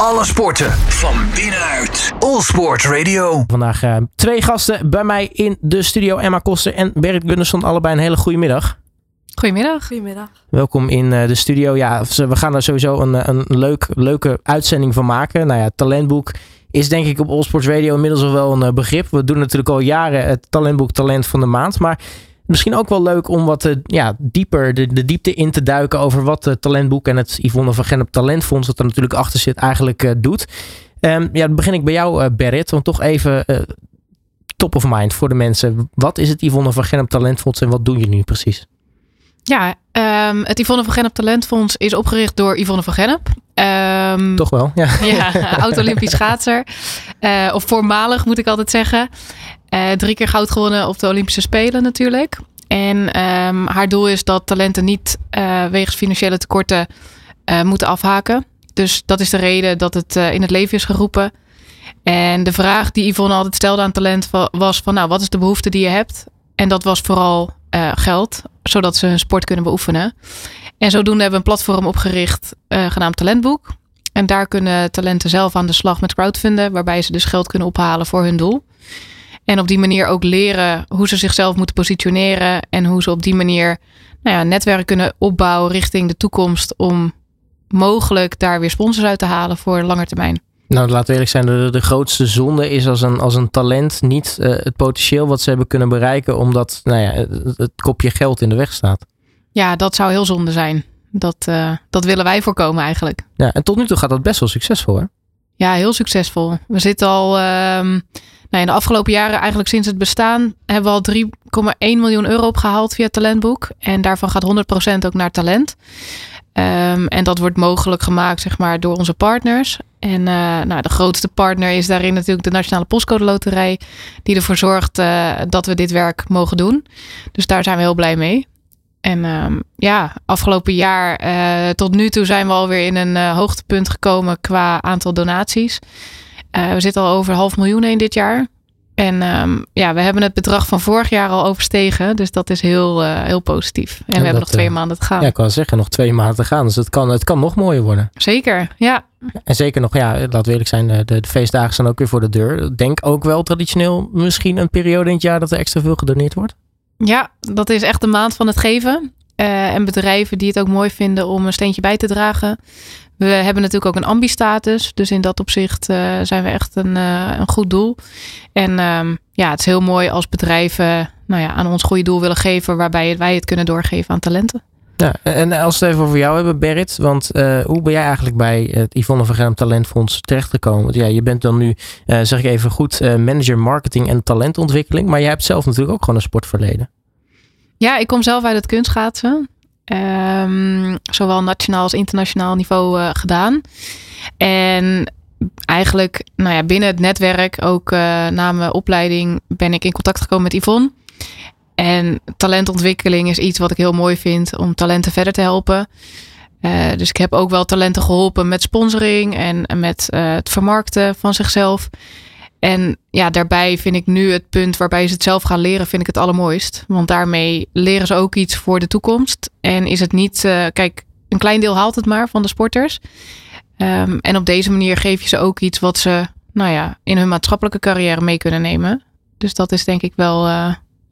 Alle sporten van binnenuit. All Sport Radio. Vandaag uh, twee gasten bij mij in de studio. Emma Koster en Berit Gunnarsson. Allebei een hele goede middag. Goedemiddag. Goedemiddag. Welkom in uh, de studio. Ja, we gaan er sowieso een, een leuk, leuke uitzending van maken. Nou ja, talentboek is denk ik op All Sports Radio inmiddels al wel een uh, begrip. We doen natuurlijk al jaren het talentboek Talent van de Maand. Maar misschien ook wel leuk om wat uh, ja, dieper de, de, diepte in te duiken over wat het talentboek en het Yvonne van Gennep Talentfonds, dat er natuurlijk achter zit, eigenlijk uh, doet. Um, ja, dan begin ik bij jou, uh, Berit. Want toch even top of mind voor de mensen. Wat is het Yvonne van Gennep Talentfonds en wat doen jullie nu precies? Ja, um, het Yvonne van Gennep Talentfonds is opgericht door Yvonne van Gennep. Um, Toch wel, ja. Ja, oud-Olympisch schaatser. Uh, of voormalig moet ik altijd zeggen. Uh, drie keer goud gewonnen op de Olympische Spelen natuurlijk. En um, haar doel is dat talenten niet uh, wegens financiële tekorten moeten afhaken. Dus dat is de reden dat het in het leven is geroepen. En de vraag die Yvonne altijd stelde aan talent was van nou, wat is de behoefte die je hebt? En dat was vooral geld, zodat ze hun sport kunnen beoefenen. En zodoende hebben we een platform opgericht genaamd Talentboek. En daar kunnen talenten zelf aan de slag met crowdfunden, waarbij ze dus geld kunnen ophalen voor hun doel. En op die manier ook leren hoe ze zichzelf moeten positioneren en hoe ze op die manier nou ja, netwerk kunnen opbouwen richting de toekomst om mogelijk daar weer sponsors uit te halen voor lange termijn. Nou, laten we eerlijk zijn, de, de grootste zonde is als een, als een talent niet uh, het potentieel wat ze hebben kunnen bereiken, omdat nou ja, het, het kopje geld in de weg staat. Ja, dat zou heel zonde zijn. Dat, uh, dat willen wij voorkomen eigenlijk. Ja, en tot nu toe gaat dat best wel succesvol, hè? Ja, heel succesvol. We zitten al um, nou, in de afgelopen jaren, eigenlijk sinds het bestaan, hebben we al 3,1 miljoen euro opgehaald via Talentboek. En daarvan gaat 100% ook naar talent. Um, en dat wordt mogelijk gemaakt zeg maar, door onze partners. En uh, nou, de grootste partner is daarin natuurlijk de Nationale Postcode Loterij, die ervoor zorgt uh, dat we dit werk mogen doen. Dus daar zijn we heel blij mee. En um, ja, afgelopen jaar uh, tot nu toe zijn we alweer in een hoogtepunt gekomen qua aantal donaties. Uh, we zitten al over half miljoen in dit jaar. En um, ja, we hebben het bedrag van vorig jaar al overstegen. Dus dat is heel, heel positief. En, en we dat, hebben nog twee maanden te gaan. Ja, ik kan zeggen, nog twee maanden te gaan. Dus het kan, het kan nog mooier worden. Zeker, ja. En zeker nog, ja, laten we eerlijk zijn, de, de feestdagen staan ook weer voor de deur. Denk ook wel traditioneel misschien een periode in het jaar dat er extra veel gedoneerd wordt. Ja, dat is echt de maand van het geven. Uh, en bedrijven die het ook mooi vinden om een steentje bij te dragen. We hebben natuurlijk ook een ambi-status. Dus in dat opzicht uh, zijn we echt een, uh, een goed doel. En um, ja, het is heel mooi als bedrijven nou ja, aan ons goede doel willen geven. Waarbij wij het kunnen doorgeven aan talenten. Ja, en als we het even over jou hebben, Berit. Want uh, hoe ben jij eigenlijk bij het Yvonne van Talentfonds terechtgekomen? Want ja, je bent dan nu, zeg ik even goed, manager marketing en talentontwikkeling. Maar jij hebt zelf natuurlijk ook gewoon een sportverleden. Ja, ik kom zelf uit het kunstschaatsen. Um, zowel nationaal als internationaal niveau gedaan. En eigenlijk, nou ja, binnen het netwerk, ook na mijn opleiding, ben ik in contact gekomen met Yvonne. En talentontwikkeling is iets wat ik heel mooi vind om talenten verder te helpen. Uh, dus ik heb ook wel talenten geholpen met sponsoring en met het vermarkten van zichzelf. En ja, daarbij vind ik nu het punt waarbij ze het zelf gaan leren, vind ik het allermooist. Want daarmee leren ze ook iets voor de toekomst. En is het niet, uh, kijk, een klein deel haalt het maar van de sporters. Um, en op deze manier geef je ze ook iets wat ze, nou ja, in hun maatschappelijke carrière mee kunnen nemen. Dus dat is denk ik wel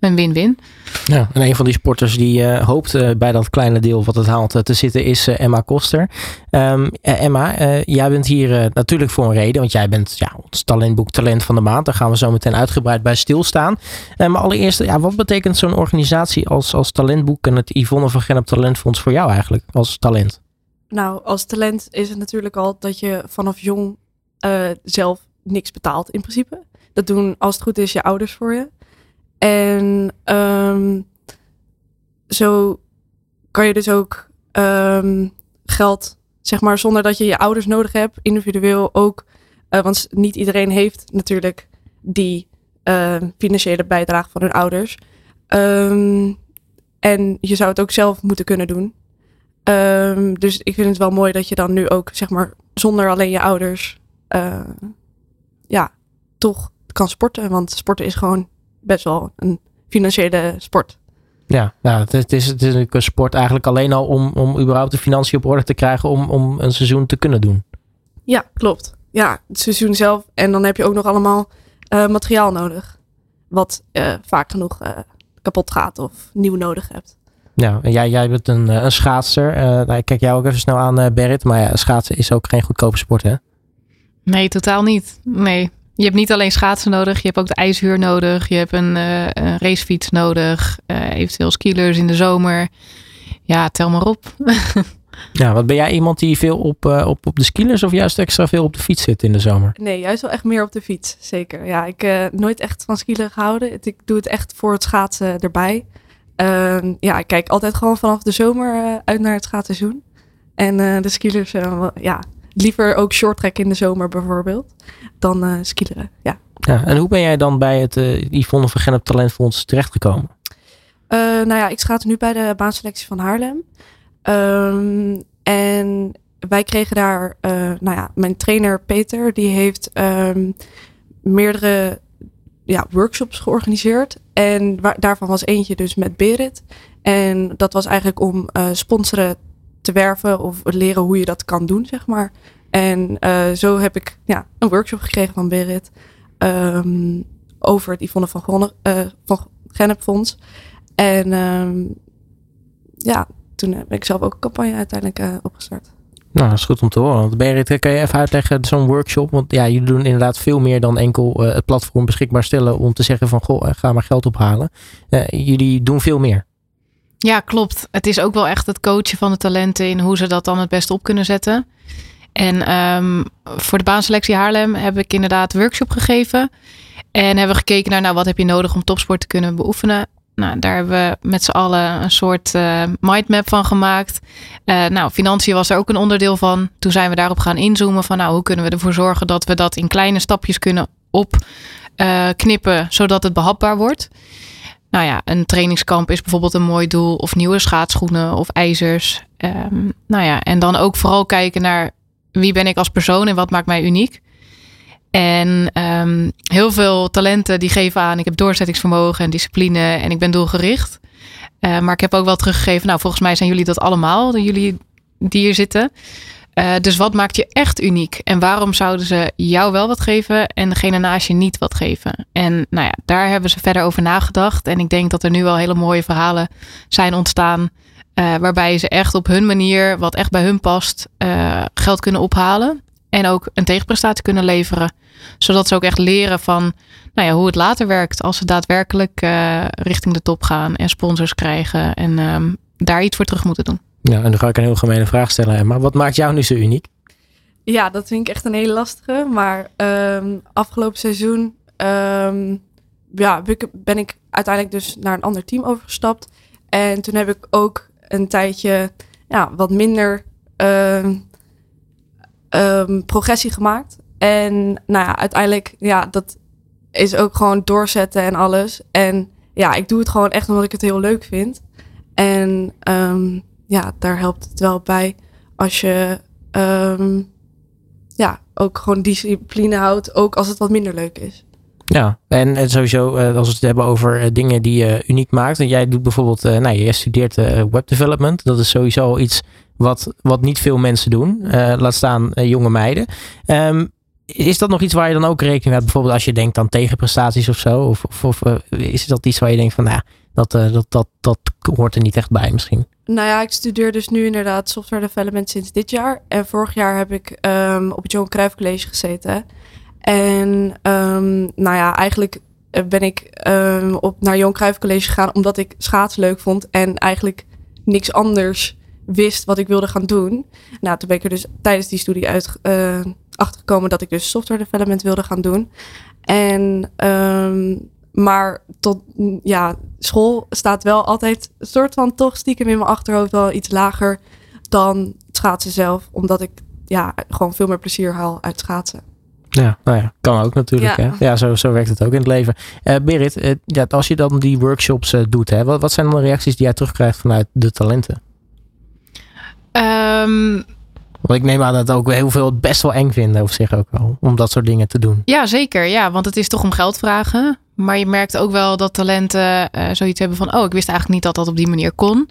een win-win. Ja, en een van die sporters die uh, hoopt uh, bij dat kleine deel wat het haalt uh, te zitten is Emma Koster. Um, Emma, jij bent hier natuurlijk voor een reden, want jij bent ja, ons talentboek Talent van de Maand. Daar gaan we zo meteen uitgebreid bij stilstaan. maar allereerst, ja, wat betekent zo'n organisatie als, als talentboek en het Yvonne van Gennep Talentfonds voor jou eigenlijk als talent? Nou, als talent is het natuurlijk al dat je vanaf jong zelf niks betaalt in principe. Dat doen als het goed is je ouders voor je. En um, zo kan je dus ook um, geld, zeg maar, zonder dat je je ouders nodig hebt, individueel ook. Uh, want niet iedereen heeft natuurlijk die uh, financiële bijdrage van hun ouders. Um, en je zou het ook zelf moeten kunnen doen. dus ik vind het wel mooi dat je dan nu ook, zeg maar, zonder alleen je ouders, uh, ja, toch kan sporten. Want sporten is gewoon best wel een financiële sport. Ja, nou, het, is, het is natuurlijk een sport eigenlijk alleen al om, om überhaupt de financiën op orde te krijgen om, om een seizoen te kunnen doen. Ja, klopt. Ja, het seizoen zelf. En dan heb je ook nog allemaal uh, materiaal nodig. Wat uh, vaak genoeg uh, kapot gaat of nieuw nodig hebt. Ja, en jij, jij bent een, een schaatser. nou, ik kijk jou ook even snel aan, Berit. Maar ja, schaatsen is ook geen goedkope sport, hè? Nee, totaal niet. Nee. Je hebt niet alleen schaatsen nodig, je hebt ook de ijshuur nodig. Je hebt een, een racefiets nodig. eventueel skielers in de zomer. Ja, tel maar op. Ja, wat ben jij iemand die veel op, uh, op, op de skilers of juist extra veel op de fiets zit in de zomer? Nee, juist wel echt meer op de fiets, zeker. Ja, ik uh, nooit echt van skielen gehouden. Ik doe het echt voor het schaatsen erbij. Uh, ja, ik kijk altijd gewoon vanaf de zomer uh, uit naar het schaatsseizoen. En de skilers, ja, liever ook short track in de zomer bijvoorbeeld, dan uh, skileren, ja. ja. En hoe ben jij dan bij het Yvonne van Gennep Talentfonds terechtgekomen? nou ja, ik schaats nu bij de baanselectie van Haarlem. Um, en wij kregen daar, uh, nou ja, mijn trainer Peter, die heeft um, meerdere ja, workshops georganiseerd. En waar, daarvan was eentje dus met Berit. En dat was eigenlijk om uh, sponsoren te werven of leren hoe je dat kan doen, zeg maar. En uh, zo heb ik ja, een workshop gekregen van Berit um, over het Yvonne van, Gonne, van Gennepfonds. En ja, toen heb ik zelf ook een campagne uiteindelijk uh, opgestart. Nou, dat is goed om te horen. Want Berit, kan je even uitleggen, zo'n workshop? Want ja, jullie doen inderdaad veel meer dan enkel het platform beschikbaar stellen om te zeggen van, goh, ga maar geld ophalen. Jullie doen veel meer. Ja, klopt. Het is ook wel echt het coachen van de talenten in hoe ze dat dan het beste op kunnen zetten. En um, voor de baanselectie Haarlem heb ik inderdaad workshop gegeven. En hebben we gekeken naar, nou, wat heb je nodig om topsport te kunnen beoefenen. Nou, daar hebben we met z'n allen een soort uh, mindmap van gemaakt. Uh, nou, financiën was er ook een onderdeel van. Toen zijn we daarop gaan inzoomen van nou, hoe kunnen we ervoor zorgen dat we dat in kleine stapjes kunnen opknippen, uh, zodat het behapbaar wordt. Nou ja, een trainingskamp is bijvoorbeeld een mooi doel. Of nieuwe schaatsschoenen of ijzers. Um, nou ja, en dan ook vooral kijken naar wie ben ik als persoon en wat maakt mij uniek. En um, heel veel talenten die geven aan, ik heb doorzettingsvermogen en discipline en ik ben doelgericht. Uh, maar ik heb ook wel teruggegeven, nou volgens mij zijn jullie dat allemaal, jullie die hier zitten. Uh, dus wat maakt je echt uniek? En waarom zouden ze jou wel wat geven en degene naast je niet wat geven? En nou ja, daar hebben ze verder over nagedacht. En ik denk dat er nu wel hele mooie verhalen zijn ontstaan. Uh, waarbij ze echt op hun manier, wat echt bij hun past, geld kunnen ophalen. En ook een tegenprestatie kunnen leveren. Zodat ze ook echt leren van nou ja, hoe het later werkt. Als ze daadwerkelijk richting de top gaan en sponsors krijgen. En um, daar iets voor terug moeten doen. Ja, en dan ga ik een heel gemene vraag stellen. Maar wat maakt jou nu zo uniek? Ja, dat vind ik echt een hele lastige. Maar um, afgelopen seizoen um, ja, ben ik uiteindelijk dus naar een ander team overgestapt. En toen heb ik ook een tijdje ja, wat minder um, progressie gemaakt. En nou ja, uiteindelijk, ja, dat is ook gewoon doorzetten en alles. En ja, ik doe het gewoon echt omdat ik het heel leuk vind. En ja, daar helpt het wel bij als je um, ja, ook gewoon discipline houdt, ook als het wat minder leuk is. Ja, en, sowieso uh, als we het hebben over uh, dingen die je uniek maakt. En jij doet bijvoorbeeld, uh, nou, je studeert webdevelopment. Dat is sowieso iets wat, wat niet veel mensen doen. Laat staan jonge meiden. Um, is dat nog iets waar je dan ook rekening mee hebt? Bijvoorbeeld als je denkt aan tegenprestaties of zo? Of, of, is dat iets waar je denkt van, nou, dat, dat, dat, dat hoort er niet echt bij misschien? Nou ja, ik studeer dus nu inderdaad software development sinds dit jaar. En vorig jaar heb ik um, op het Johan Cruijff College gezeten. En um, nou ja, eigenlijk ben ik um, op, naar Johan Cruijff College gegaan omdat ik schaats leuk vond. En eigenlijk niks anders wist wat ik wilde gaan doen. Nou, toen ben ik er dus tijdens die studie uit uh, achtergekomen dat ik dus software development wilde gaan doen. En um, maar tot ja, school staat wel altijd een soort van toch stiekem in mijn achterhoofd wel iets lager dan schaatsen zelf, omdat ik ja gewoon veel meer plezier haal uit schaatsen. Ja, nou ja, kan ook natuurlijk. Ja, hè? ja zo, zo werkt het ook in het leven. Uh, Berit, uh, ja, als je dan die workshops uh, doet, hè, wat, wat zijn dan de reacties die jij terugkrijgt vanuit de talenten? Um, want ik neem aan dat ook heel veel het best wel eng vinden of zich ook wel. Om dat soort dingen te doen. Ja, zeker. Ja, want het is toch om geld vragen. Maar je merkt ook wel dat talenten uh, zoiets hebben van... oh, ik wist eigenlijk niet dat dat op die manier kon.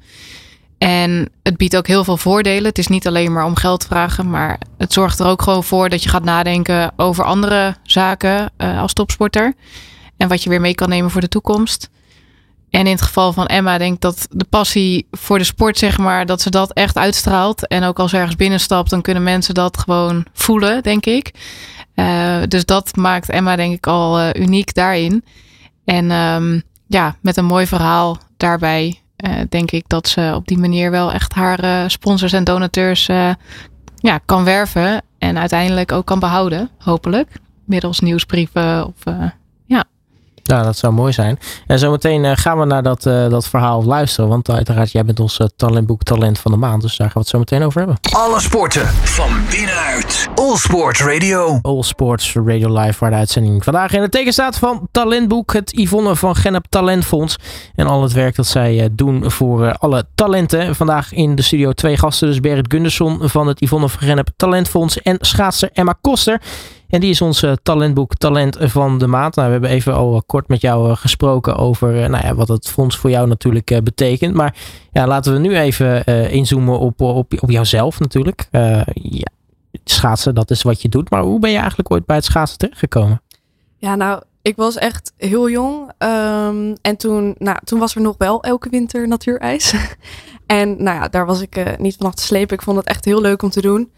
En het biedt ook heel veel voordelen. Het is niet alleen maar om geld vragen, maar het zorgt er ook gewoon voor dat je gaat nadenken over andere zaken uh, als topsporter. En wat je weer mee kan nemen voor de toekomst. En in het geval van Emma denk ik dat de passie voor de sport, zeg maar, dat ze dat echt uitstraalt. En ook als ergens binnenstapt, dan kunnen mensen dat gewoon voelen, denk ik. Uh, dus dat maakt Emma denk ik al uh, uniek daarin. En um, ja, met een mooi verhaal daarbij uh, denk ik dat ze op die manier wel echt haar sponsors en donateurs ja, kan werven. En uiteindelijk ook kan behouden, hopelijk. Middels nieuwsbrieven of ja, dat zou mooi zijn. En zometeen uh, gaan we naar dat, uh, dat verhaal luisteren. Want uiteraard, jij bent ons uh, talentboek Talent van de Maand. Dus daar gaan we het zo meteen over hebben. Alle sporten van binnenuit. All Sport Radio. All Sports Radio Live, waar de uitzending vandaag in het teken staat van Talentboek. Het Yvonne van Gennep Talentfonds. En al het werk dat zij doen voor alle talenten. Vandaag in de studio twee gasten. Dus Berit Gunderson van het Yvonne van Gennep Talentfonds. En schaatser Emma Koster. En die is ons talentboek Talent van de Maand. Nou, we hebben even al kort met jou eh, gesproken over eh, nou ja, wat het fonds voor jou natuurlijk eh, betekent. Maar ja, laten we nu even inzoomen op, op, op jouzelf natuurlijk. ja, schaatsen, dat is wat je doet. Maar hoe ben je eigenlijk ooit bij het schaatsen terechtgekomen? Ja, nou, ik was echt heel jong. Um, en toen, nou, toen was er nog wel elke winter natuurijs. en nou ja, daar was ik niet vanaf te slepen. Ik vond het echt heel leuk om te doen.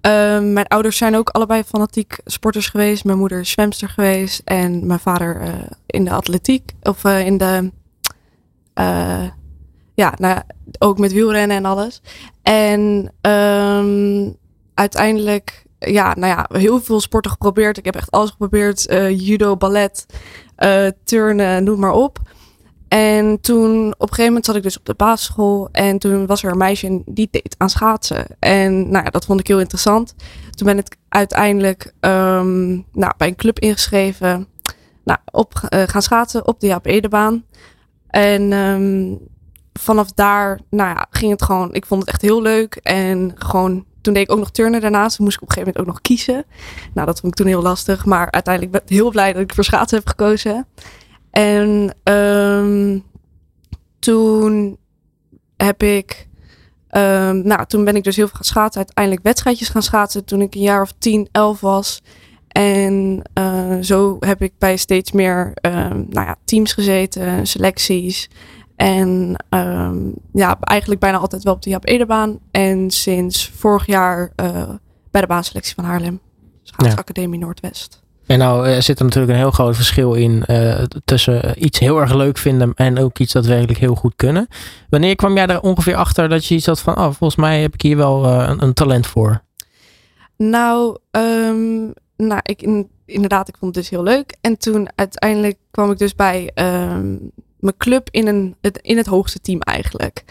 Um, mijn ouders zijn ook allebei fanatiek sporters geweest. Mijn moeder is zwemster geweest. En mijn vader uh, in de atletiek. Of uh, in de... Uh, ja, nou, ook met wielrennen en alles. En um, uiteindelijk... Ja, nou ja, heel veel sporten geprobeerd. Ik heb echt alles geprobeerd. judo, ballet, turnen, noem maar op. En toen op een gegeven moment zat ik dus op de basisschool en toen was er een meisje die deed aan schaatsen. En nou ja, dat vond ik heel interessant. Toen ben ik uiteindelijk um, nou, bij een club ingeschreven, nou, op uh, gaan schaatsen op de Jaap Edebaan. En um, vanaf daar nou ja, ging het gewoon, ik vond het echt heel leuk. En gewoon, toen deed ik ook nog turnen daarnaast. Moest ik op een gegeven moment ook nog kiezen. Nou, dat vond ik toen heel lastig. Maar uiteindelijk ben ik heel blij dat ik voor schaatsen heb gekozen. En um, toen heb ik, um, nou, toen ben ik dus heel veel gaan schaatsen. Uiteindelijk wedstrijdjes gaan schaatsen toen ik een jaar of 10, 11 was. En uh, zo heb ik bij steeds meer um, nou ja, teams gezeten, selecties. En um, ja, eigenlijk bijna altijd wel op de Jap Edebaan. En sinds vorig jaar uh, bij de baanselectie van Haarlem. Schaatsacademie ja. Noordwest. En nou uh, zit er natuurlijk een heel groot verschil in uh, tussen iets heel erg leuk vinden en ook iets daadwerkelijk heel goed kunnen. Wanneer kwam jij er ongeveer achter dat je iets had van, oh, volgens mij heb ik hier wel uh, een, een, talent voor? Nou, um, nou ik, in, inderdaad, ik vond het dus heel leuk. En toen uiteindelijk kwam ik dus bij um, mijn club in, een, het, in het hoogste team eigenlijk.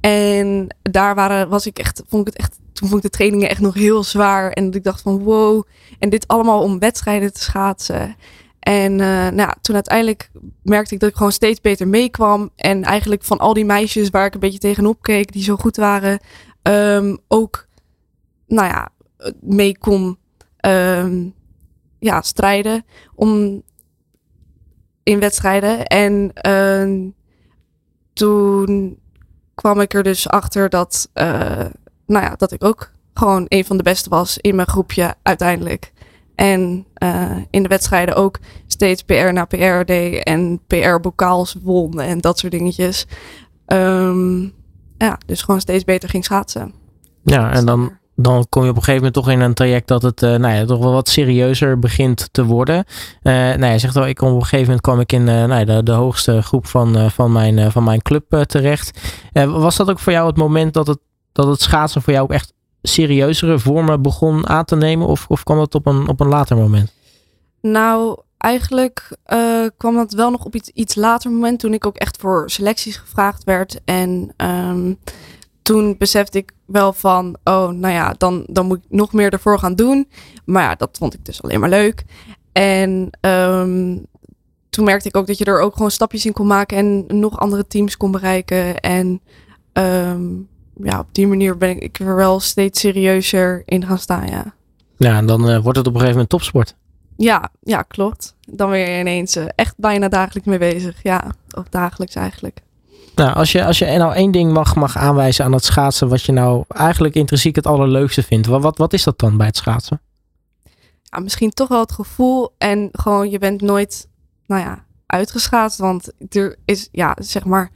En daar waren, was ik echt, vond ik het echt toen vond ik de trainingen echt nog heel zwaar. En ik dacht van wow. En dit allemaal om wedstrijden te schaatsen. En uh, nou toen uiteindelijk merkte ik dat ik gewoon steeds beter meekwam. En eigenlijk van al die meisjes waar ik een beetje tegenop keek, die zo goed waren, um, ook, nou ja, mee kon um, ja, strijden om in wedstrijden. En uh, toen kwam ik er dus achter dat uh, nou ja, dat ik ook gewoon een van de beste was in mijn groepje uiteindelijk. En uh, in de wedstrijden ook steeds PR na PR deed en PR-bokaals won en dat soort dingetjes. Um, ja, dus gewoon steeds beter ging schaatsen. Ja, en dan, dan kom je op een gegeven moment toch in een traject dat het uh, nou ja, toch wel wat serieuzer begint te worden. Uh, nou ja, zegt wel, ik kom op een gegeven moment kwam ik in uh, nou ja, de, de hoogste groep van, van, mijn, van mijn club terecht. was dat ook voor jou het moment dat het dat het schaatsen voor jou ook echt serieuzere vormen begon aan te nemen? Of, of kwam dat op een, op een later moment? Nou, eigenlijk uh, kwam dat wel nog op iets, iets later moment. Toen ik ook echt voor selecties gevraagd werd. En um, toen besefte ik wel van, oh, nou ja, dan, dan moet ik nog meer ervoor gaan doen. Maar ja, dat vond ik dus alleen maar leuk. En um, toen merkte ik ook dat je er ook gewoon stapjes in kon maken en nog andere teams kon bereiken. En um, ja, op die manier ben ik er wel steeds serieuzer in gaan staan, ja. Ja, en dan uh, wordt het op een gegeven moment topsport. Ja, ja, klopt. Dan weer ineens uh, echt bijna dagelijks mee bezig. Ja, of dagelijks eigenlijk. Nou, als je, als je nou één ding mag, mag aanwijzen aan het schaatsen, wat je nou eigenlijk intrinsiek het allerleukste vindt, wat, wat, wat is dat dan bij het schaatsen? Ja, misschien toch wel het gevoel en gewoon je bent nooit, nou ja, uitgeschaatst. Want er is, ja, zeg maar,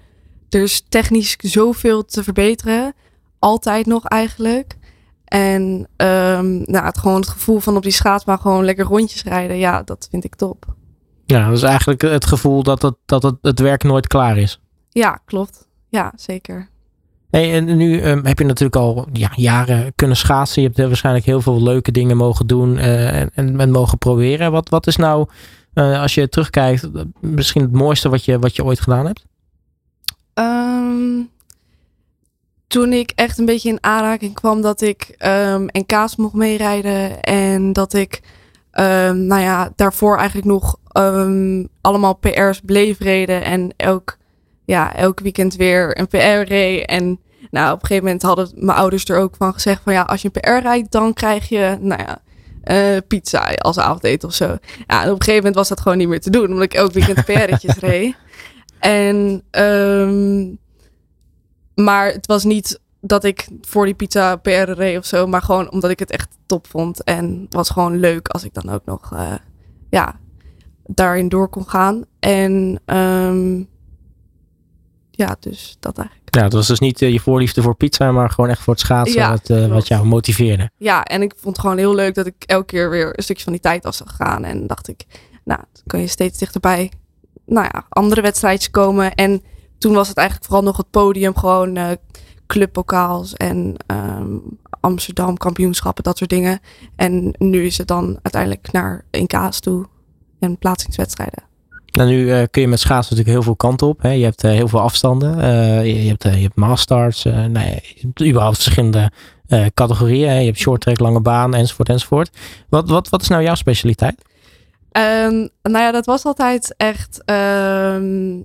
er is technisch zoveel te verbeteren. Altijd nog eigenlijk. En ehm, nou, het, gewoon het gevoel van op die schaatsbaan gewoon lekker rondjes rijden. Ja, dat vind ik top. Ja, dat is eigenlijk het gevoel dat het, dat het, het werk nooit klaar is. Ja, klopt. Ja, zeker. Hey, en nu um, heb je natuurlijk al ja, jaren kunnen schaatsen. Je hebt waarschijnlijk heel veel leuke dingen mogen doen uh, en, en, mogen proberen. Wat, wat is nou, uh, als je terugkijkt, misschien het mooiste wat je, wat je ooit gedaan hebt? Um, toen ik echt een beetje in aanraking kwam dat ik um, NK's mocht meerijden. En dat ik, um, nou ja, daarvoor eigenlijk nog allemaal PR's bleef reden. En elk, ja, elk weekend weer een PR reed. En nou, op een gegeven moment hadden mijn ouders er ook van gezegd van ja, als je een PR rijdt, dan krijg je, nou ja, uh, pizza als avondeten of zo. Ja, en op een gegeven moment was dat gewoon niet meer te doen, omdat ik elk weekend PR'tjes reed. En, um, maar het was niet dat ik voor die pizza PR reed of zo, maar gewoon omdat ik het echt top vond. En was gewoon leuk als ik dan ook nog, uh, ja, daarin door kon gaan. En um, ja, dus dat eigenlijk. Ja, het was dus niet uh, je voorliefde voor pizza, maar gewoon echt voor het schaatsen ja, wat, uh, wat jou motiveerde. Ja, en ik vond het gewoon heel leuk dat ik elke keer weer een stukje van die tijd was gegaan. En dacht ik, nou, dan kan je steeds dichterbij, nou ja, andere wedstrijdjes komen. En toen was het eigenlijk vooral nog het podium, gewoon uh, clubbokaals en um, Amsterdam kampioenschappen, dat soort dingen. En nu is het dan uiteindelijk naar 1K's toe en plaatsingswedstrijden. Nou, nu uh, kun je met schaatsen natuurlijk heel veel kanten op. Hè. Je hebt uh, heel veel afstanden. Je, hebt, je hebt masterstarts. nee, nou je hebt überhaupt verschillende categorieën. Je hebt short track, lange baan, enzovoort, enzovoort. Wat, wat, wat is nou jouw specialiteit? Um, nou ja, dat was altijd echt um,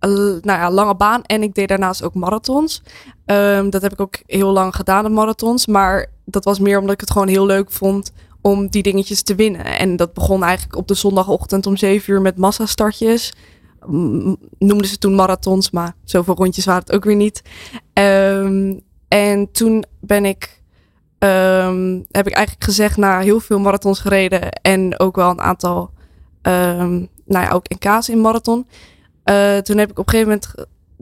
nou ja, lange baan. En ik deed daarnaast ook marathons. Um, dat heb ik ook heel lang gedaan, de marathons. Maar dat was meer omdat ik het gewoon heel leuk vond om die dingetjes te winnen. En dat begon eigenlijk op de zondagochtend om 7 uur met massastartjes. Noemden ze toen marathons, maar zoveel rondjes waren het ook weer niet. En toen ben ik, um, heb ik eigenlijk gezegd, na heel veel marathons gereden en ook wel een aantal, um, nou ja, ook NK's in marathon. Uh, toen heb ik op een gegeven moment,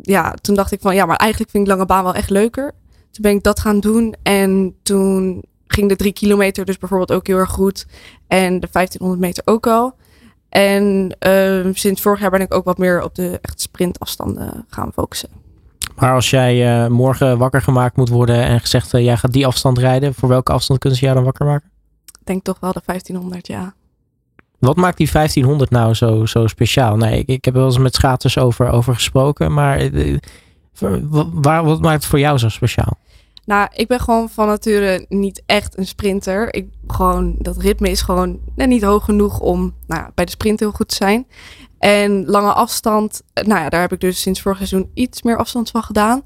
ja, toen dacht ik van, ja, maar eigenlijk vind ik lange baan wel echt leuker. Toen ben ik dat gaan doen en toen ging de drie kilometer dus bijvoorbeeld ook heel erg goed. En de 1500 meter ook al. En uh, sinds vorig jaar ben ik ook wat meer op de echt sprintafstanden gaan focussen. Maar als jij uh, morgen wakker gemaakt moet worden en gezegd uh, jij gaat die afstand rijden, voor welke afstand kunnen ze jou dan wakker maken? Ik denk toch wel de 1500, ja. Wat maakt die 1500 nou zo, zo speciaal? Nee, ik, ik heb wel eens met schaters over, over gesproken, maar eh, waar, wat maakt het voor jou zo speciaal? Nou, ik ben gewoon van nature niet echt een sprinter. Ik, gewoon, dat ritme is gewoon net niet hoog genoeg om nou, bij de sprint heel goed te zijn. En lange afstand, nou ja, daar heb ik dus sinds vorig seizoen iets meer afstand van gedaan.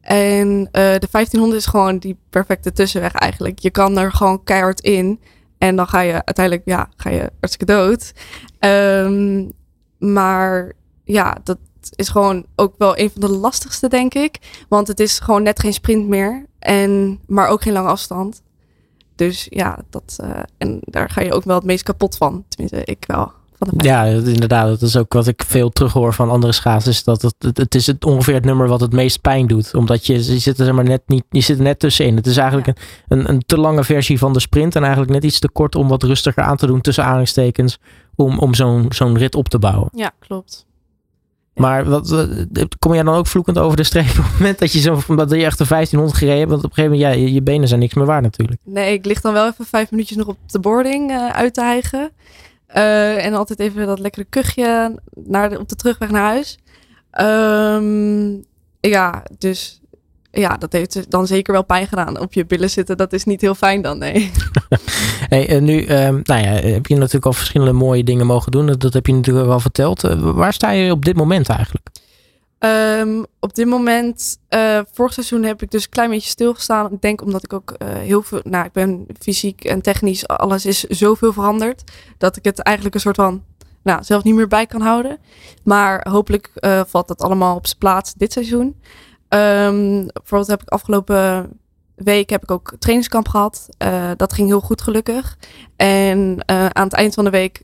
En uh, de 1500 is gewoon die perfecte tussenweg eigenlijk. Je kan er gewoon keihard in. En dan ga je uiteindelijk, ja, ga je hartstikke dood. Um, maar ja, dat is gewoon ook wel een van de lastigste, denk ik. Want het is gewoon net geen sprint meer. En, maar ook geen lange afstand. Dus ja, dat, uh, en daar ga je ook wel het meest kapot van. Tenminste, ik wel. Van de ja, inderdaad. Dat is ook wat ik veel terughoor van andere schaatsers. Dat het, het, is het ongeveer het nummer wat het meest pijn doet. Omdat je, je zit er maar net niet, je zit er net tussenin. Het is eigenlijk ja. een, een, een te lange versie van de sprint. En eigenlijk net iets te kort om wat rustiger aan te doen tussen aanhalingstekens. Om, om zo'n zo'n rit op te bouwen. Ja, klopt. Maar wat, kom jij dan ook vloekend over de streep op het moment dat je, zo, dat je echt de 1500 gereden hebt? Want op een gegeven moment, ja, je, je benen zijn niks meer waard natuurlijk. Nee, ik lig dan wel even vijf minuutjes nog op de boarding uh, uit te hijgen. Uh, en altijd even dat lekkere kuchje naar op de terugweg naar huis. Um, ja, dus ja, dat heeft dan zeker wel pijn gedaan. Op je billen zitten, dat is niet heel fijn dan, nee. hey, nu um, nou ja, heb je natuurlijk al verschillende mooie dingen mogen doen. Dat, heb je natuurlijk wel verteld. Uh, waar sta je op dit moment eigenlijk? Um, op dit moment, uh, vorig seizoen heb ik dus een klein beetje stilgestaan. Ik denk omdat ik ook uh, heel veel, nou ik ben fysiek en technisch, alles is zoveel veranderd. Dat ik het eigenlijk een soort van nou, zelf niet meer bij kan houden. Maar hopelijk uh, valt dat allemaal op zijn plaats dit seizoen. Um, bijvoorbeeld heb ik afgelopen week heb ik ook trainingskamp gehad. Dat ging heel goed gelukkig. En aan het eind van de week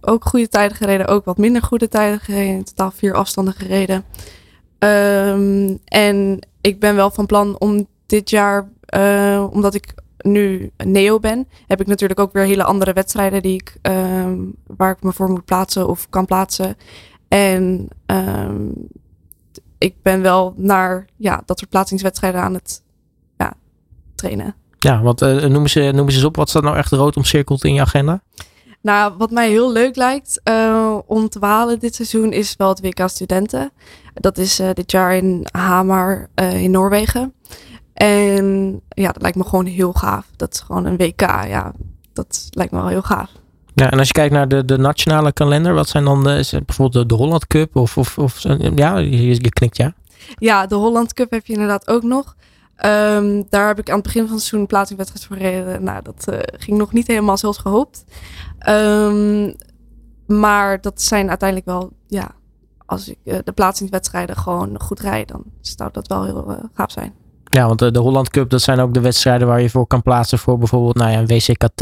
ook goede tijden gereden. Ook wat minder goede tijden gereden. In totaal vier afstanden gereden. Um, en ik ben wel van plan om dit jaar, omdat ik nu neo ben, heb ik natuurlijk ook weer hele andere wedstrijden die ik, um, waar ik me voor moet plaatsen of kan plaatsen. En um, ik ben wel naar ja, dat soort plaatsingswedstrijden aan het ja, trainen. Ja, want uh, noem, ze, noem ze eens op. Wat staat nou echt rood omcirkeld in je agenda? Nou, wat mij heel leuk lijkt uh, om te behalen dit seizoen is wel het WK Studenten. Dat is uh, dit jaar in Hamar in Noorwegen. En ja, dat lijkt me gewoon heel gaaf. Dat is gewoon een WK. Ja, dat lijkt me wel heel gaaf. Ja, en als je kijkt naar de, de nationale kalender, wat zijn dan de, is bijvoorbeeld de, de Holland Cup of, of, of ja, je, je knikt ja. Ja, de Holland Cup heb je inderdaad ook nog. Um, daar heb ik aan het begin van het seizoen een plaatsingwedstrijd voor gereden. Nou, dat uh, ging nog niet helemaal zoals gehoopt. Um, maar dat zijn uiteindelijk wel, ja, als ik uh, de plaatsingswedstrijden gewoon goed rijd, dan zou dat wel heel uh, gaaf zijn. Ja, want de, de, Holland Cup, dat zijn ook de wedstrijden waar je voor kan plaatsen voor bijvoorbeeld nou ja, een WCKT.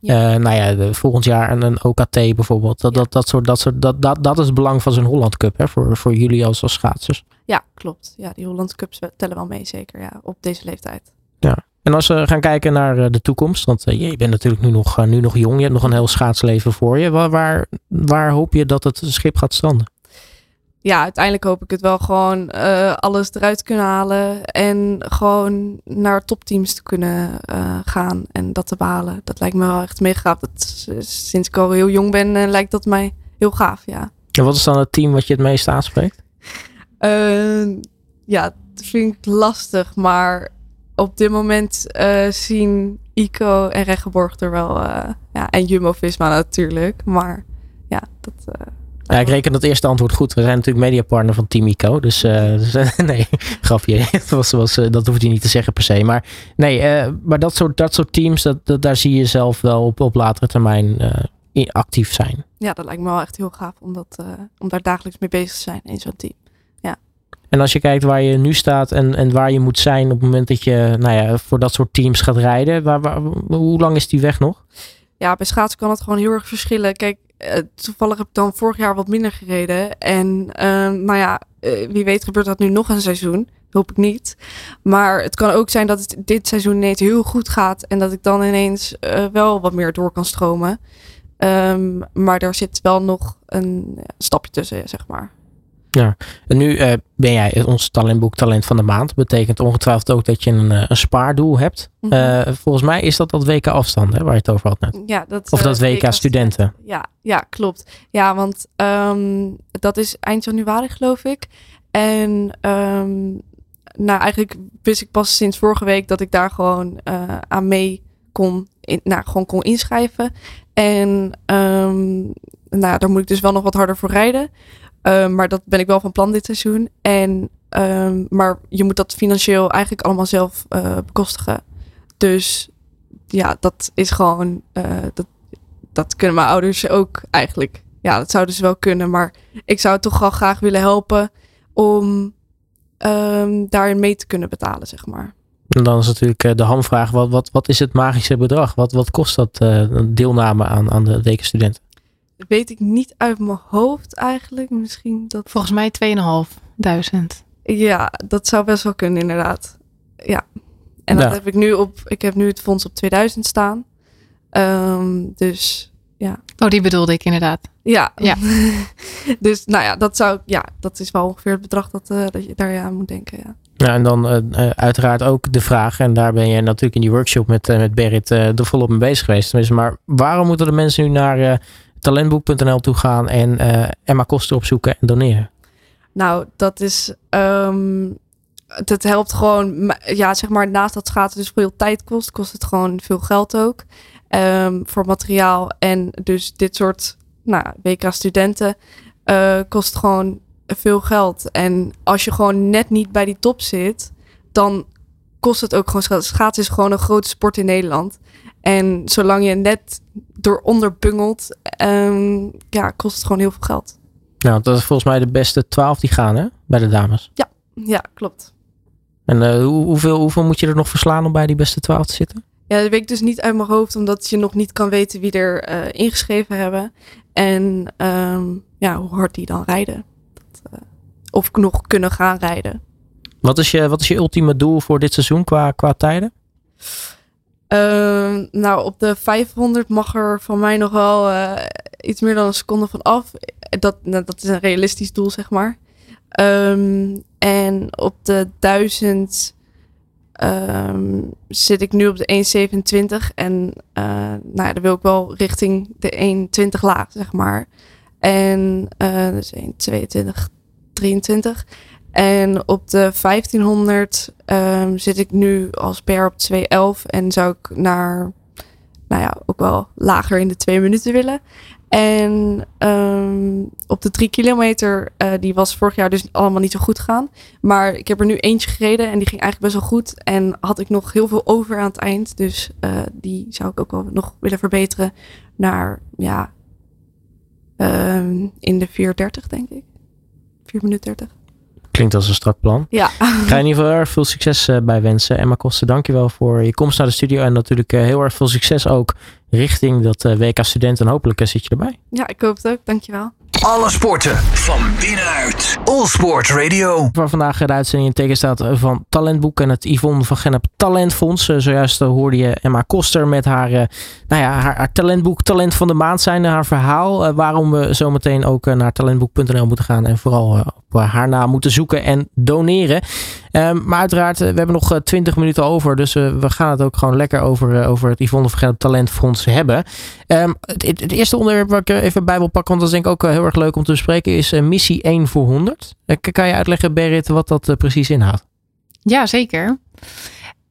Ja. Uh, nou ja, de, volgend jaar een, een OKT bijvoorbeeld. Dat, ja. dat, dat, soort, dat, soort, dat, dat, dat is het belang van zo'n Holland Cup hè, voor, voor jullie als, als schaatsers. Ja, klopt. Ja, die Holland Cups tellen wel mee, zeker ja, op deze leeftijd. Ja. En als we gaan kijken naar de toekomst, want je bent natuurlijk nu nog, nu nog jong, je hebt nog een heel schaatsleven voor je. Waar, waar, waar hoop je dat het schip gaat stranden? Ja, uiteindelijk hoop ik het wel gewoon uh, alles eruit kunnen halen. En gewoon naar topteams te kunnen uh, gaan en dat te behalen. Dat lijkt me wel echt mega gaaf. Dat, sinds ik al heel jong ben, uh, lijkt dat mij heel gaaf, ja. En wat is dan het team wat je het meest aanspreekt? ja, dat vind ik lastig. Maar op dit moment zien Ico en Regenborg er wel... ja, en Jumbo-Visma natuurlijk. Maar ja, dat ja, ik reken dat eerste antwoord goed. We zijn natuurlijk mediapartner van Team Ico. Dus, uh, dus nee, grapje. dat, was, was, uh, dat hoeft je niet te zeggen per se. Maar nee, maar dat soort, dat soort teams, dat, dat, daar zie je zelf wel op, op latere termijn actief zijn. Ja, dat lijkt me wel echt heel gaaf om, dat, om daar dagelijks mee bezig te zijn in zo'n team. Ja. En als je kijkt waar je nu staat en, en waar je moet zijn op het moment dat je nou ja, voor dat soort teams gaat rijden, waar, waar, hoe lang is die weg nog? Ja, bij schaatsen kan het gewoon heel erg verschillen. Kijk, toevallig heb ik dan vorig jaar wat minder gereden. En uh, nou ja, uh, wie weet gebeurt dat nu nog een seizoen. Hoop ik niet. Maar het kan ook zijn dat het dit seizoen ineens heel goed gaat. En dat ik dan ineens wel wat meer door kan stromen. Um, maar daar zit wel nog een stapje tussen, zeg maar. Ja, en nu uh, ben jij ons talentboek Talent van de Maand. Betekent ongetwijfeld ook dat je een, een spaardoel hebt. Mm -hmm. uh, volgens mij is dat dat WK afstand hè, waar je het over had net. Ja, dat, of dat uh, WK, WK studenten. Ja, ja, klopt. Ja, want um, dat is eind januari geloof ik. En um, nou, eigenlijk wist ik pas sinds vorige week dat ik daar gewoon aan mee kon, in, nou, gewoon kon inschrijven. En um, nou, daar moet ik dus wel nog wat harder voor rijden. Um, maar dat ben ik wel van plan dit seizoen. En, um, maar je moet dat financieel eigenlijk allemaal zelf uh, bekostigen. Dus ja, dat is gewoon. Uh, dat, dat kunnen mijn ouders ook eigenlijk. Ja, dat zouden ze wel kunnen. Maar ik zou toch wel graag willen helpen om um, daarin mee te kunnen betalen, zeg maar. En dan is natuurlijk uh, de hamvraag: wat, wat, wat is het magische bedrag? Wat, wat kost dat deelname aan, aan de wekenstudenten? Weet ik niet uit mijn hoofd eigenlijk. Misschien dat. Volgens mij 2.500. Ja, dat zou best wel kunnen, inderdaad. Ja. En dat heb ik nu op. Ik heb nu het fonds op 2000 staan. Um, dus ja. Oh, die bedoelde ik inderdaad. Ja. ja. dus nou ja, dat zou. Ja, dat is wel ongeveer het bedrag dat, uh, dat je daar aan moet denken. Ja. Ja, en dan uh, uiteraard ook de vraag, en daar ben je natuurlijk in die workshop met, uh, met Berit er volop mee bezig geweest. Maar waarom moeten de mensen nu naar talentboek.nl toe gaan en uh, Emma Koster opzoeken en doneren? Nou, dat is. Um, het helpt gewoon, ja, zeg maar, naast dat schaatsen dus veel tijd kost, kost het gewoon veel geld ook. Um, voor materiaal. En dus dit soort nou, WK-studenten uh, kost gewoon veel geld. En als je gewoon net niet bij die top zit, dan kost het ook gewoon Schaatsen is gewoon een grote sport in Nederland. En zolang je net dooronder bungelt, ehm, ja, kost het gewoon heel veel geld. Nou, dat is volgens mij de beste twaalf die gaan, hè? Bij de dames. Ja, klopt. En eh, hoe, hoeveel, hoeveel moet je er nog verslaan om bij die beste twaalf te zitten? Ja, dat weet ik dus niet uit mijn hoofd, omdat je nog niet kan weten wie er eh, ingeschreven hebben. En ehm, ja, hoe hard die dan rijden. Dat, eh, of nog kunnen gaan rijden. Wat is je, wat is je ultieme doel voor dit seizoen qua, qua tijden? Ehm, nou, op de 500 mag er van mij nog wel eh, iets meer dan een seconde van af. Dat, nou, dat is een realistisch doel, zeg maar. Ehm, en op de 1000 ehm, zit ik nu op de 1,27. En eh, nou ja, dan wil ik wel richting de 1,20 laag, zeg maar. En uh, dus 1,22, 23. En op de 1500 ehm, zit ik nu als per op 211 en zou ik naar, nou ja, ook wel lager in de twee minuten willen. En ehm, op de drie kilometer, eh, die was vorig jaar dus allemaal niet zo goed gaan. Maar ik heb er nu eentje gereden en die ging eigenlijk best wel goed. En had ik nog heel veel over aan het eind. Dus eh, die zou ik ook wel nog willen verbeteren naar, ja, ehm, in de 4.30 denk ik. 4 minuten 30. Klinkt als een strak plan. Ja. Ik ga in ieder geval heel erg veel succes eh, bij wensen. Emma Kosten, dankjewel voor je komst naar de studio. En natuurlijk eh, heel erg veel succes ook richting dat eh, WK Student. En hopelijk zit je erbij. ja, ik hoop het ook. Dankjewel. Alle sporten van binnenuit. All Sport Radio. Waar vandaag de uitzending in teken staat van Talentboek en het Yvonne van Gennep Talentfonds. Eh, Zojuist eh, hoorde je Emma Koster met haar, eh, nou ja, haar, talentboek Talent van de Maand zijn. Haar verhaal waarom we zometeen ook naar talentboek.nl moeten gaan. En vooral op haar naam moeten zoeken en doneren. Ehm, maar uiteraard, eh, we hebben nog eh, 20 minuten over. Dus eh, we gaan het ook gewoon lekker over, over het Yvonne Gennep Talentfonds hebben. Ehm, het, het- het eerste onderwerp waar ik even bij wil pakken, want dat is denk ik ook heel erg leuk om te bespreken, is missie 1 voor 100. Eh, k- kan je uitleggen, Berit, wat dat precies inhoudt? Ja, zeker.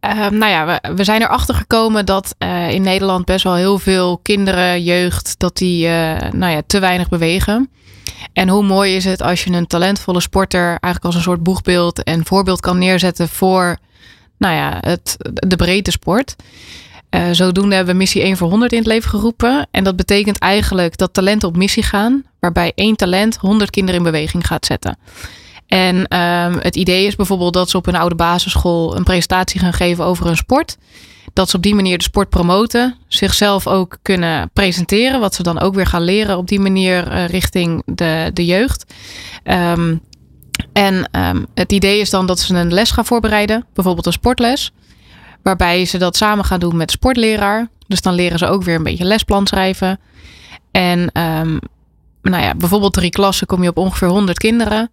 Ehm, nou ja, we, zijn erachter gekomen dat eh, in Nederland best wel heel veel kinderen, jeugd, dat die eh, nou ja, te weinig bewegen. En hoe mooi is het als je een talentvolle sporter eigenlijk als een soort boegbeeld en voorbeeld kan neerzetten voor nou ja, het, de breedte sport. Eh, zodoende hebben we missie 1 voor 100 in het leven geroepen. En dat betekent eigenlijk dat talenten op missie gaan, waarbij één talent 100 kinderen in beweging gaat zetten. En ehm, het idee is bijvoorbeeld dat ze op een oude basisschool een presentatie gaan geven over een sport. Dat ze op die manier de sport promoten, zichzelf ook kunnen presenteren, wat ze dan ook weer gaan leren op die manier eh, richting de, de jeugd. Ehm, en ehm, het idee is dan dat ze een les gaan voorbereiden, bijvoorbeeld een sportles, waarbij ze dat samen gaan doen met sportleraar. Dus dan leren ze ook weer een beetje lesplan schrijven. En nou ja, bijvoorbeeld drie klassen kom je op ongeveer 100 kinderen.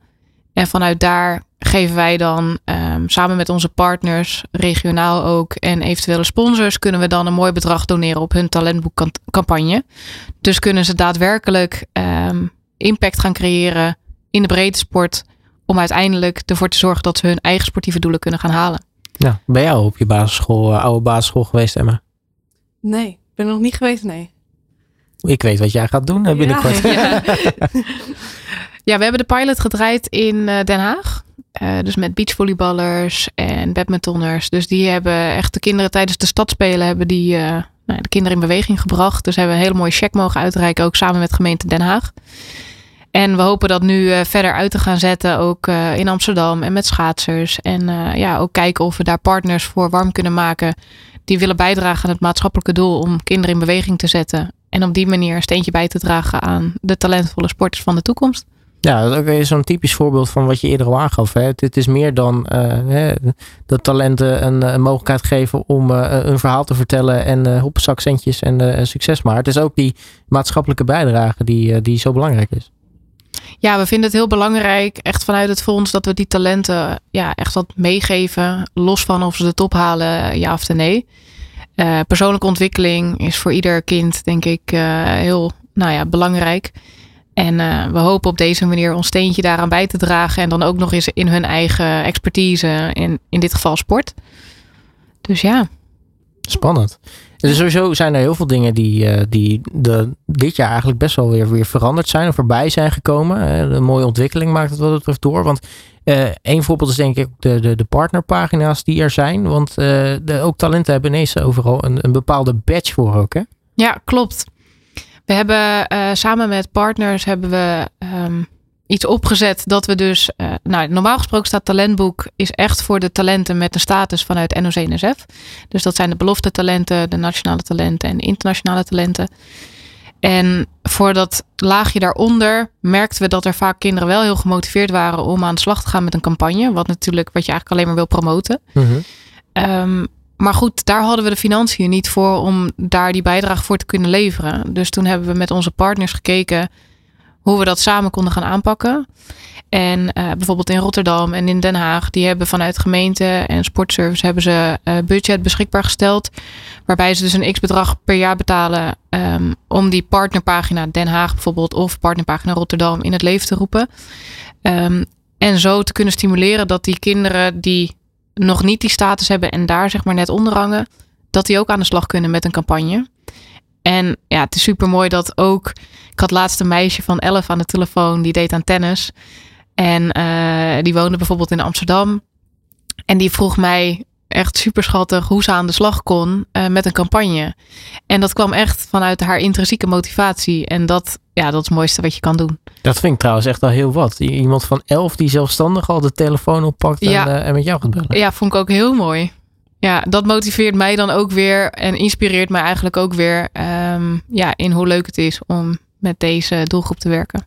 En vanuit daar geven wij dan ehm, samen met onze partners, regionaal ook en eventuele sponsors, kunnen we dan een mooi bedrag doneren op hun talentboekcampagne. Dus kunnen ze daadwerkelijk ehm, impact gaan creëren in de breedte sport. Om uiteindelijk ervoor te zorgen dat ze hun eigen sportieve doelen kunnen gaan halen. Ja, ben jij al op je basisschool, eh, oude basisschool geweest, Emma? Nee, ik ben er nog niet geweest, nee. Ik weet wat jij gaat doen eh, binnenkort. Ja. Ja, we hebben de pilot gedraaid in eh, Den Haag. Eh, dus met beachvolleyballers en badmintonners. Dus die hebben echt de kinderen tijdens de stadspelen hebben die eh, nou, de kinderen in beweging gebracht. Dus hebben we een hele mooie check mogen uitreiken, ook samen met gemeente Den Haag. En we hopen dat nu verder uit te gaan zetten, ook in Amsterdam en met schaatsers. En ja, ook kijken of we daar partners voor warm kunnen maken. Die willen bijdragen aan het maatschappelijke doel om kinderen in beweging te zetten. En op die manier een steentje bij te dragen aan de talentvolle sporters van de toekomst. Ja, dat is ook weer zo'n typisch voorbeeld van wat je eerder al aangaf. Hè. Het, is meer dan eh, hè, de talenten een, een mogelijkheid geven om eh, een verhaal te vertellen en uh, en eh, succes maar. Het is ook die maatschappelijke bijdrage die, eh, die zo belangrijk is. Ja, we vinden het heel belangrijk, echt vanuit het fonds, dat we die talenten ja, echt wat meegeven. Los van of ze de top halen, ja of nee. Uh, persoonlijke ontwikkeling is voor ieder kind, denk ik, uh, heel nou ja, belangrijk. En uh, we hopen op deze manier ons steentje daaraan bij te dragen. En dan ook nog eens in hun eigen expertise, in, in dit geval sport. Dus ja. Spannend. Dus sowieso zijn er heel veel dingen die, uh, die de, dit jaar eigenlijk best wel weer, weer veranderd zijn of voorbij zijn gekomen. Uh, een mooie ontwikkeling maakt het wat dat betreft door. Want uh, één voorbeeld is denk ik de, de, de partnerpagina's die er zijn. Want de, ook talenten hebben ineens overal een, een bepaalde badge voor ook hè? Ja, klopt. We hebben samen met partners hebben we um, iets opgezet dat we dus, uh, nou normaal gesproken staat talentboek is echt voor de talenten met een status vanuit NOC-NSF. Dus dat zijn de belofte talenten, de nationale talenten en de internationale talenten. En voor dat laagje daaronder merkten we dat er vaak kinderen wel heel gemotiveerd waren om aan de slag te gaan met een campagne. Wat natuurlijk wat je eigenlijk alleen maar wil promoten. Mm um, maar goed, daar hadden we de financiën niet voor om daar die bijdrage voor te kunnen leveren. Dus toen hebben we met onze partners gekeken hoe we dat samen konden gaan aanpakken. En uh, bijvoorbeeld in Rotterdam en in Den Haag, die hebben vanuit gemeente en sportservice hebben ze uh, budget beschikbaar gesteld. Waarbij ze dus een x bedrag per jaar betalen um, om die partnerpagina Den Haag bijvoorbeeld of partnerpagina Rotterdam in het leven te roepen. Um, en zo te kunnen stimuleren dat die kinderen die nog niet die status hebben en daar zeg maar net onderhangen, dat die ook aan de slag kunnen met een campagne. En ja, het is super mooi dat ook. Ik had laatst een meisje van 11 aan de telefoon, die deed aan tennis. En uh, die woonde bijvoorbeeld in Amsterdam. En die vroeg mij echt super schattig hoe ze aan de slag kon uh, met een campagne. En dat kwam echt vanuit haar intrinsieke motivatie. En dat, ja, dat is het mooiste wat je kan doen. Dat vind ik trouwens echt al heel wat. Iemand van 11 die zelfstandig al de telefoon oppakt en, uh, en met jou gaat bellen. Ja, vond ik ook heel mooi ja, dat motiveert mij dan ook weer en inspireert mij eigenlijk ook weer um, ja, in hoe leuk het is om met deze doelgroep te werken.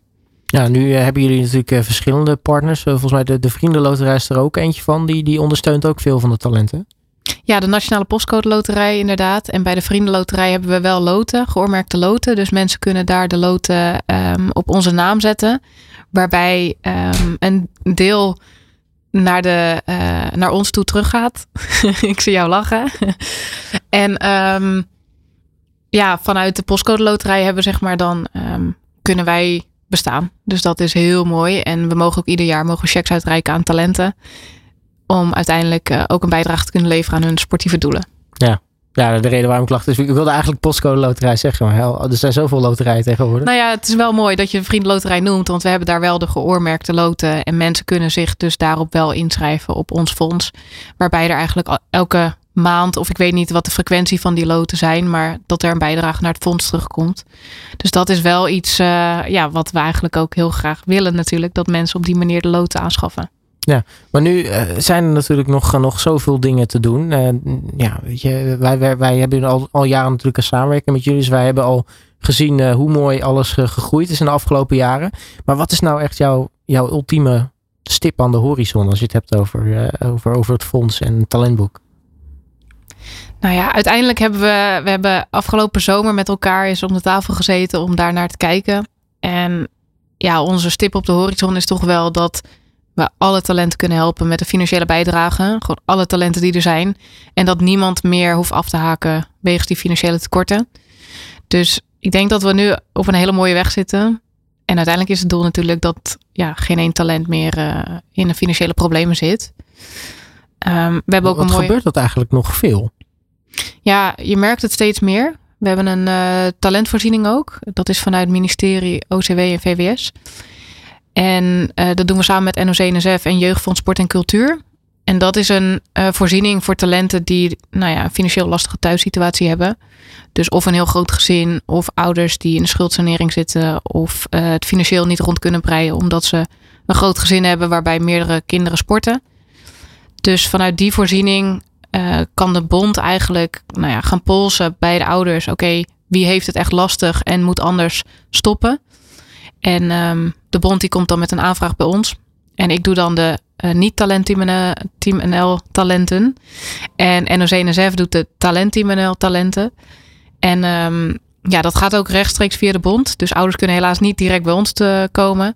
Ja, nu uh, hebben jullie natuurlijk uh, verschillende partners. Uh, volgens mij de, de Vriendenloterij is er ook eentje van. Die, die ondersteunt ook veel van de talenten. Ja, de Nationale Postcode Loterij inderdaad. En bij de Vriendenloterij hebben we wel loten, geoormerkte loten. Dus mensen kunnen daar de loten um, op onze naam zetten. Waarbij um, een deel naar, de, naar ons toe teruggaat. ik zie jou lachen. en um, ja, vanuit de postcode loterij hebben we zeg maar dan kunnen wij bestaan. Dus dat is heel mooi. En we mogen ook ieder jaar mogen checks uitreiken aan talenten. Om uiteindelijk uh, ook een bijdrage te kunnen leveren aan hun sportieve doelen. Ja, ja, de reden waarom ik lacht is, ik wilde eigenlijk postcode loterij zeggen, maar er zijn zoveel loterijen tegenwoordig. Nou ja, het is wel mooi dat je vriendenloterij noemt, want we hebben daar wel de geoormerkte loten en mensen kunnen zich dus daarop wel inschrijven op ons fonds, waarbij er eigenlijk elke maand, of ik weet niet wat de frequentie van die loten zijn, maar dat er een bijdrage naar het fonds terugkomt. Dus dat is wel iets uh, ja, wat we eigenlijk ook heel graag willen natuurlijk, dat mensen op die manier de loten aanschaffen. Ja, maar nu uh, zijn er natuurlijk nog, nog zoveel dingen te doen. Uh, ja, weet je, wij, wij, hebben al, al jaren natuurlijk een samenwerking met jullie. Dus wij hebben al gezien hoe mooi alles gegroeid is in de afgelopen jaren. Maar wat is nou echt jouw, jouw ultieme stip aan de horizon als je het hebt over, over, over het fonds en het talentboek? Nou ja, uiteindelijk hebben we, we hebben afgelopen zomer met elkaar eens om de tafel gezeten om daar naar te kijken. En ja, onze stip op de horizon is toch wel dat we alle talenten kunnen helpen met een financiële bijdrage. Gewoon alle talenten die er zijn. En dat niemand meer hoeft af te haken wegens die financiële tekorten. Dus ik denk dat we nu op een hele mooie weg zitten. En uiteindelijk is het doel natuurlijk dat ja, geen één talent meer uh, in de financiële problemen zit. Um, we hebben ook Wat een mooie... gebeurt dat eigenlijk nog veel? Ja, je merkt het steeds meer. We hebben een uh, talentvoorziening ook. Dat is vanuit het ministerie OCW en VWS. En uh, dat doen we samen met NOC-NSF en Jeugdfonds Sport en Cultuur. En dat is een uh, voorziening voor talenten die nou ja, een financieel lastige thuissituatie hebben. Dus of een heel groot gezin, of ouders die in de schuldsanering zitten, of het financieel niet rond kunnen breien omdat ze een groot gezin hebben waarbij meerdere kinderen sporten. Dus vanuit die voorziening kan de bond eigenlijk nou ja, gaan polsen bij de ouders. Oké, wie heeft het echt lastig en moet anders stoppen? En um, de bond die komt dan met een aanvraag bij ons. En ik doe dan de uh, niet-talent team, team NL talenten. En NOC-NSF doet de talent team NL talenten. En um, ja, dat gaat ook rechtstreeks via de bond. Dus ouders kunnen helaas niet direct bij ons te komen.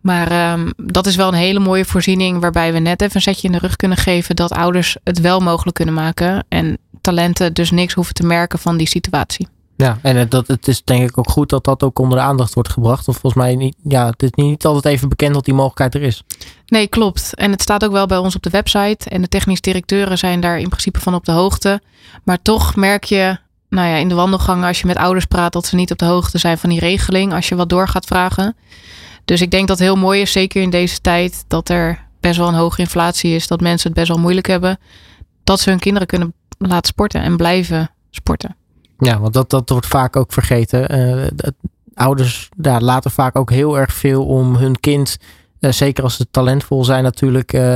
Maar um, dat is wel een hele mooie voorziening waarbij we net even een zetje in de rug kunnen geven dat ouders het wel mogelijk kunnen maken. En talenten dus niks hoeven te merken van die situatie. Ja, en dat, het is denk ik ook goed dat dat ook onder de aandacht wordt gebracht. Of volgens mij niet, ja, het is niet altijd even bekend dat die mogelijkheid er is. Nee, klopt. En het staat ook wel bij ons op de website. En de technisch directeuren zijn daar in principe van op de hoogte. Maar toch merk je nou ja, in de wandelgangen als je met ouders praat, dat ze niet op de hoogte zijn van die regeling als je wat door gaat vragen. Dus ik denk dat het heel mooi is, zeker in deze tijd, dat er best wel een hoge inflatie is, dat mensen het best wel moeilijk hebben, dat ze hun kinderen kunnen laten sporten en blijven sporten. Ja, want dat, dat wordt vaak ook vergeten. Eh, ouders daar laten vaak ook heel erg veel om hun kind, eh, zeker als ze talentvol zijn, natuurlijk eh,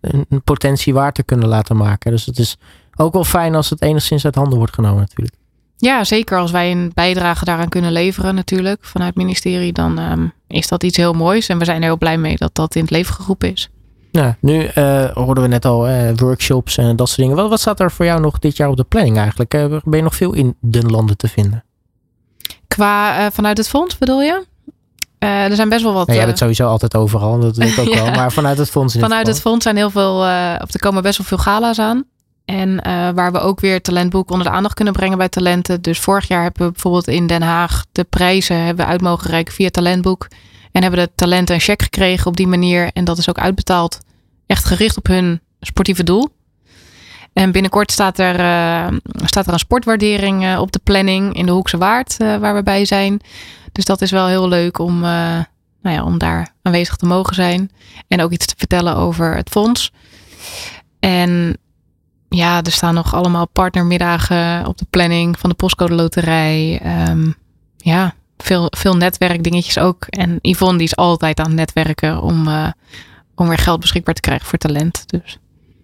een, een potentie waar te kunnen laten maken. Dus het is ook wel fijn als het enigszins uit handen wordt genomen natuurlijk. Ja, zeker als wij een bijdrage daaraan kunnen leveren natuurlijk vanuit het ministerie, dan ehm, is dat iets heel moois. En we zijn er heel blij mee dat dat in het leven geroepen is. Ja, nu eh, hoorden we net al eh, workshops en dat soort dingen. Wat, wat staat er voor jou nog dit jaar op de planning eigenlijk? Eh, ben je nog veel in de landen te vinden? Qua vanuit het fonds bedoel je? Er zijn best wel wat. Nou, jij eh, bent sowieso altijd overal, dat weet ik ook Ja. wel. Maar vanuit het fonds Vanuit het het fonds zijn heel veel, of er komen best wel veel gala's aan. En eh, waar we ook weer talentboek onder de aandacht kunnen brengen bij talenten. Dus vorig jaar hebben we bijvoorbeeld in Den Haag de prijzen hebben we uit mogen via talentboek. En hebben de talenten een cheque gekregen op die manier. En dat is ook uitbetaald. Echt gericht op hun sportieve doel. En binnenkort staat er, eh, staat er een sportwaardering eh, op de planning in de Hoekse Waard, waar we bij zijn. Dus dat is wel heel leuk om, nou ja, om daar aanwezig te mogen zijn. En ook iets te vertellen over het fonds. En ja, er staan nog allemaal partnermiddagen op de planning van de postcode loterij. Ehm, ja, veel, veel netwerkdingetjes ook. En Yvonne die is altijd aan het netwerken om, eh, om weer geld beschikbaar te krijgen voor talent. Dus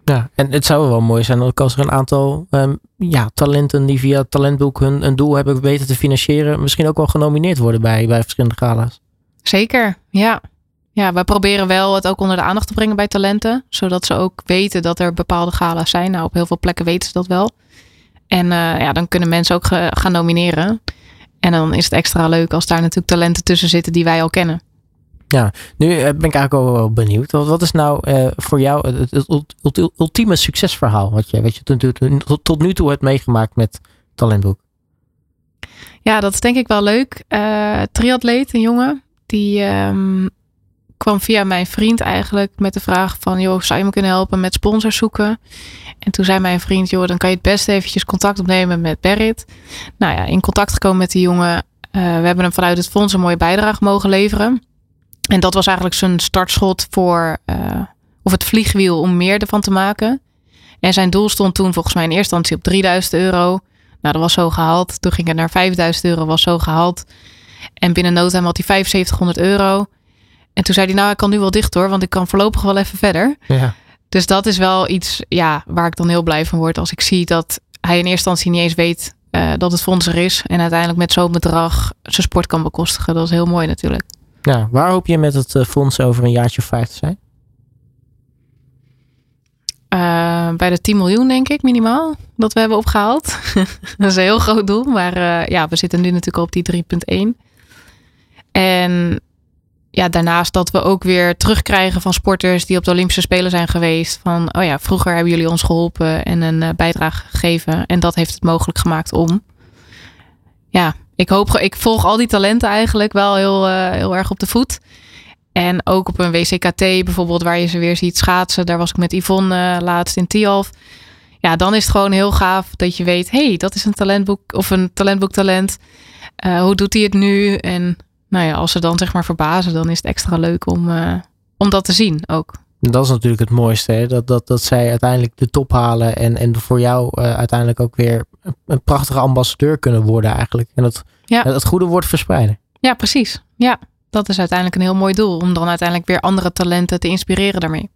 Ja, en het zou wel mooi zijn ook als er een aantal ehm, ja, talenten die via het talentboek hun een doel hebben weten te financieren, misschien ook wel genomineerd worden bij, bij verschillende gala's. Zeker, ja. Ja, wij proberen wel het ook onder de aandacht te brengen bij talenten. Zodat ze ook weten dat er bepaalde gala's zijn. Nou, op heel veel plekken weten ze dat wel. En eh, ja, dan kunnen mensen ook gaan nomineren. En dan is het extra leuk als daar natuurlijk talenten tussen zitten die wij al kennen. Nu eh, ben ik eigenlijk ook wel benieuwd. Wat, is nou eh, voor jou het, het ult- ult- ultieme succesverhaal wat je, wat je tot, tot, tot nu toe hebt meegemaakt met talentboek? Ja, dat is denk ik wel leuk. Eh triatleet, een jongen, die ehm, kwam via mijn vriend eigenlijk met de vraag van... joh, zou je me kunnen helpen met sponsors zoeken? En toen zei mijn vriend, joh, dan kan je het best eventjes contact opnemen met Berit. Nou ja, in contact gekomen met die jongen. Eh, we hebben hem vanuit het fonds een mooie bijdrage mogen leveren. En dat was eigenlijk zijn startschot voor... eh, of het vliegwiel om meer ervan te maken. En zijn doel stond toen volgens mij in eerste instantie op 3000 euro... Nou, dat was zo gehaald. Toen ging het naar 5000 euro, was zo gehaald. En binnen no time had hij 7500 euro. En toen zei hij, nou, ik kan nu wel dicht hoor, want ik kan voorlopig wel even verder. Ja. Dus dat is wel iets ja, waar ik dan heel blij van word. Als ik zie dat hij in eerste instantie niet eens weet eh, dat het fonds er is. En uiteindelijk met zo'n bedrag zijn sport kan bekostigen. Dat is heel mooi natuurlijk. Ja, waar hoop je met het eh, fonds over een jaartje of vijf te zijn? Eh, bij de 10 miljoen denk ik minimaal dat we hebben opgehaald. dat is een heel groot doel. Maar ja, we zitten nu natuurlijk op die 3.1. En ja, daarnaast dat we ook weer terugkrijgen van sporters die op de Olympische Spelen zijn geweest. Van, oh ja, vroeger hebben jullie ons geholpen en een eh, bijdrage gegeven. En dat heeft het mogelijk gemaakt om. Ja, ik hoop, ik volg al die talenten eigenlijk wel heel, eh, heel erg op de voet. En ook op een WCKT bijvoorbeeld, waar je ze weer ziet schaatsen. Daar was ik met Yvonne eh, laatst in Tialf. Ja, dan is het gewoon heel gaaf dat je weet... hey, dat is een talentboek of een talentboektalent. Hoe doet hij het nu? En nou ja, als ze dan zeg maar verbazen... dan is het extra leuk om, eh, om dat te zien ook. Dat is natuurlijk het mooiste, hè? Dat, dat, dat zij uiteindelijk de top halen en, en voor jou eh, uiteindelijk ook weer een- prachtige ambassadeur kunnen worden eigenlijk. En dat Ja. het goede woord verspreiden. Ja, precies. Ja, dat is uiteindelijk een heel mooi doel. Om dan uiteindelijk weer andere talenten te inspireren daarmee.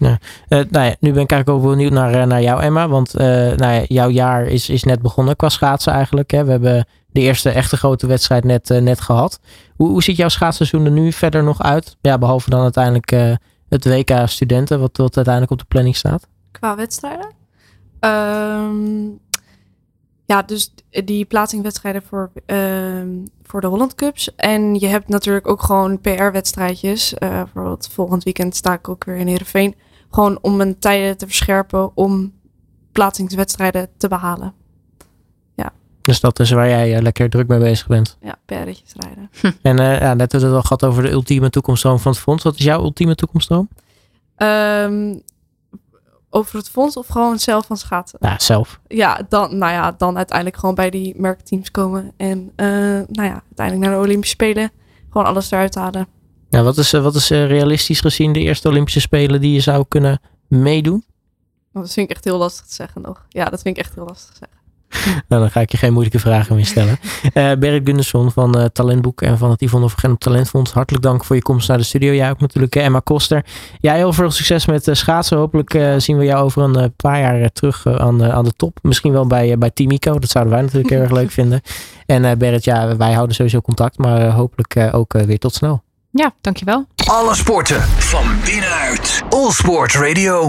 Eh, nou nu ben ik eigenlijk ook benieuwd naar, eh, naar jou, Emma. Want eh, nou ja, jouw jaar is, is net begonnen qua schaatsen eigenlijk. Hè? We hebben de eerste echte grote wedstrijd net, net gehad. Hoe, hoe ziet jouw schaatsseizoen er nu verder nog uit? Ja, behalve dan uiteindelijk het WK Studenten, wat, wat uiteindelijk op de planning staat. Qua wedstrijden? Ehm, ja, dus die plaatsingwedstrijden voor, ehm, voor de Holland Cups. En je hebt natuurlijk ook gewoon PR-wedstrijdjes. Bijvoorbeeld volgend weekend sta ik ook weer in Heerenveen. Gewoon om mijn tijden te verscherpen om plaatsingswedstrijden te behalen. Dus dat is waar jij eh, lekker druk mee bezig bent. Ja, PR'tjes rijden. En eh, ja, net hebben we het al gehad over de ultieme toekomststroom van het fonds. Wat is jouw ultieme toekomststroom? Ehm, over het fonds of gewoon zelf van schaatsen? Ja, zelf. Ja, dan, nou ja, dan uiteindelijk gewoon bij die merkteams komen. En uh, nou ja, uiteindelijk naar de Olympische Spelen. Gewoon alles eruit halen. Ja, wat is, wat is realistisch gezien de eerste Olympische Spelen die je zou kunnen meedoen? Dat vind ik echt heel lastig te zeggen nog. Ja, dat vind ik echt heel lastig te zeggen. nou, dan ga ik je geen moeilijke vragen meer stellen. Uh, Berk Gunderson van uh, Talentboek en van het Yvonne Vergen Talentfonds. Hartelijk dank voor je komst naar de studio. Jij ook natuurlijk, uh, Emma Koster. Jij heel veel succes met schaatsen. Hopelijk zien we jou over een paar jaar terug aan, aan de top. Misschien wel bij, bij Team Ico. Dat zouden wij natuurlijk heel erg leuk vinden. En Berrit, ja, wij houden sowieso contact. Maar hopelijk ook weer tot snel. Ja, dankjewel. Alle sporten van binnenuit. All Sport Radio.